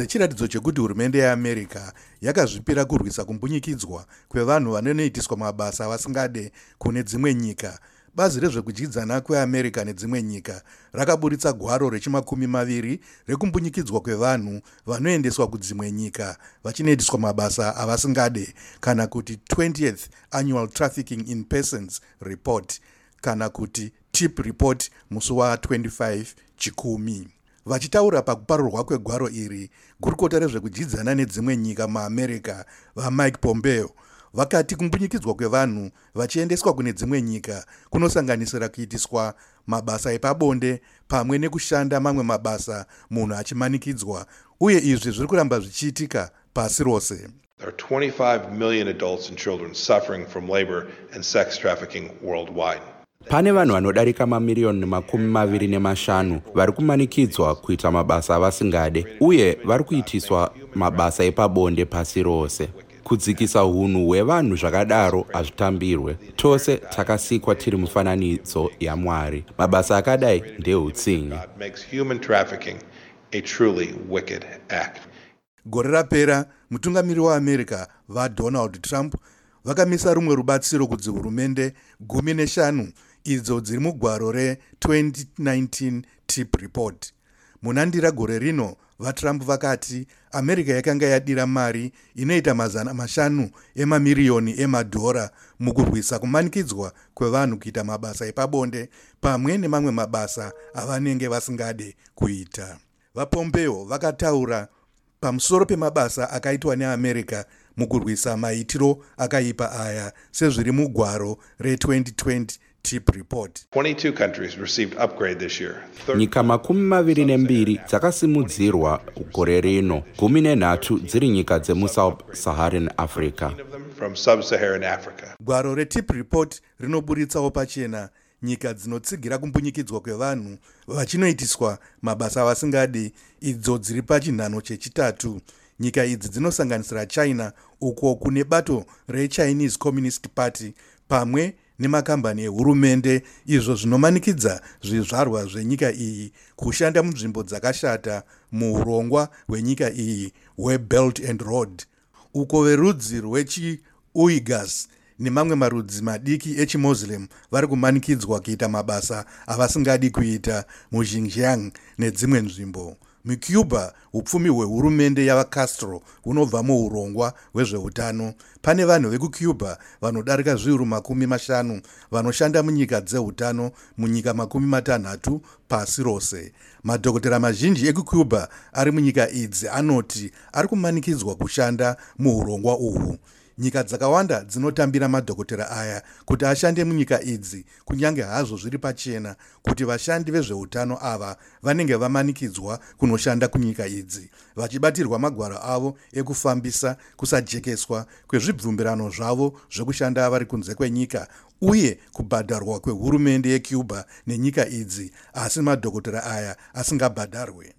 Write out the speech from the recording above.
sechiratidzo chekuti hurumende yeamerica yakazvipira kurwisa kumbunyikidzwa kwevanhu vanonoitiswa mabasa vasingade kune dzimwe nyika. Bazi rezvekudyidzana kweamerica nedzimwe nyika rakaburitsa gwaro rechimakumi maviri rekumbunyikidzwa kwevanhu vanoendeswa kudzimwe nyika vachinoitiswa mabasa avasingade kana kuti 20th annual trafficking in persons report kana kuti tip report musi wa25 chikumi vachitaura pakuparurwa kwegwaro iri gurukota rezvekudyidzana nedzimwe nyika muamerica vamike pompeo vakati kumbunyikidzwa kwevanhu vachiendeswa kune dzimwe nyika kunosanganisira kuitiswa mabasa epabonde pamwe nekushanda mamwe mabasa munhu achimanikidzwa uye izvi zviri kuramba zvichiitika pasi rose There are 25 million adults and children suffering from labor and sex trafficking worldwide. Pane vanhu vanodarika mamiriyoni makumi maviri nemashanu vari kumanikidzwa kuita mabasa avasingade uye vari kuitiswa mabasa epabonde pasi rose. Kudzikisa unhu hwevanhu zvakadaro hazvitambirwe. Tose takasikwa tiri mufananidzo yamwari. Mabasa akadai act. gore rapera mutungamiri weamerica vadonald trump vakamisa rumwe rubatsiro kudzihurumende gumi neshanu idzo dziri mugwaro re2019 tip report. Munandira gore rino vatrump vakati america yakanga yadira mari inoita mazana mashanu emamiriyoni emadhora mukurwisa kumanikidzwa kwevanhu kuita mabasa epabonde pamwe nemamwe mabasa avanenge vasingade kuita. Vapompeo vakataura pamusoro pemabasa akaitwa neamerica mukurwisa maitiro akaipa aya sezviri mugwaro re2020 tip report. 22 countries received upgrade this year. nyika makumi maviri nembiri dzakasimudzirwa gore rino gumi nenhatu dziri nyika from sub-Saharan Africa. gwaro retip report rinoburitsawo pachena. Nyika dzinotsigira kumbunyikidzwa kwevanhu vachinoitiswa mabasa avasingadi idzo dziri pachinhano chechitatu. Nyika idzi dzinosanganisira china uko kune bato rechinese communist party pamwe nemakambani ehurumende. Izvo zvinomanikidza zvizvarwa zvenyika iyi kushanda munzvimbo dzakashata muurongwa hwenyika iyi hwebelt and road. Uko verudzi rwechiuigas nemamwe marudzi madiki echimuslim vari kumanikidzwa kuita mabasa avasingadi kuita muxinjiang nedzimwe nzvimbo mucuba upfumi hwehurumende yavacastro hunobva muurongwa hwezveutano. Pane vanhu vekucuba vanodarika zviuru makumi mashanu vanoshanda munyika dzeutano munyika makumi matanhatu pasi rose. Madhokotera mazhinji ekucuba ari munyika idzi anoti ari kumanikidzwa kushanda muurongwa uhwu nyika dzakawanda dzinotambira madhokotera aya kuti ashande munyika idzi kunyange hazvo zviri pachena kuti vashandi vezveutano ava vanenge vamanikidzwa kunoshanda kunyika idzi vachibatirwa magwaro avo ekufambisa kusajekeswa kwezvibvumbirano zvavo zvekushanda vari kunze kwenyika uye kubhadharwa kwehurumende yecuba nenyika idzi asi madhokotera aya asingabhadharwe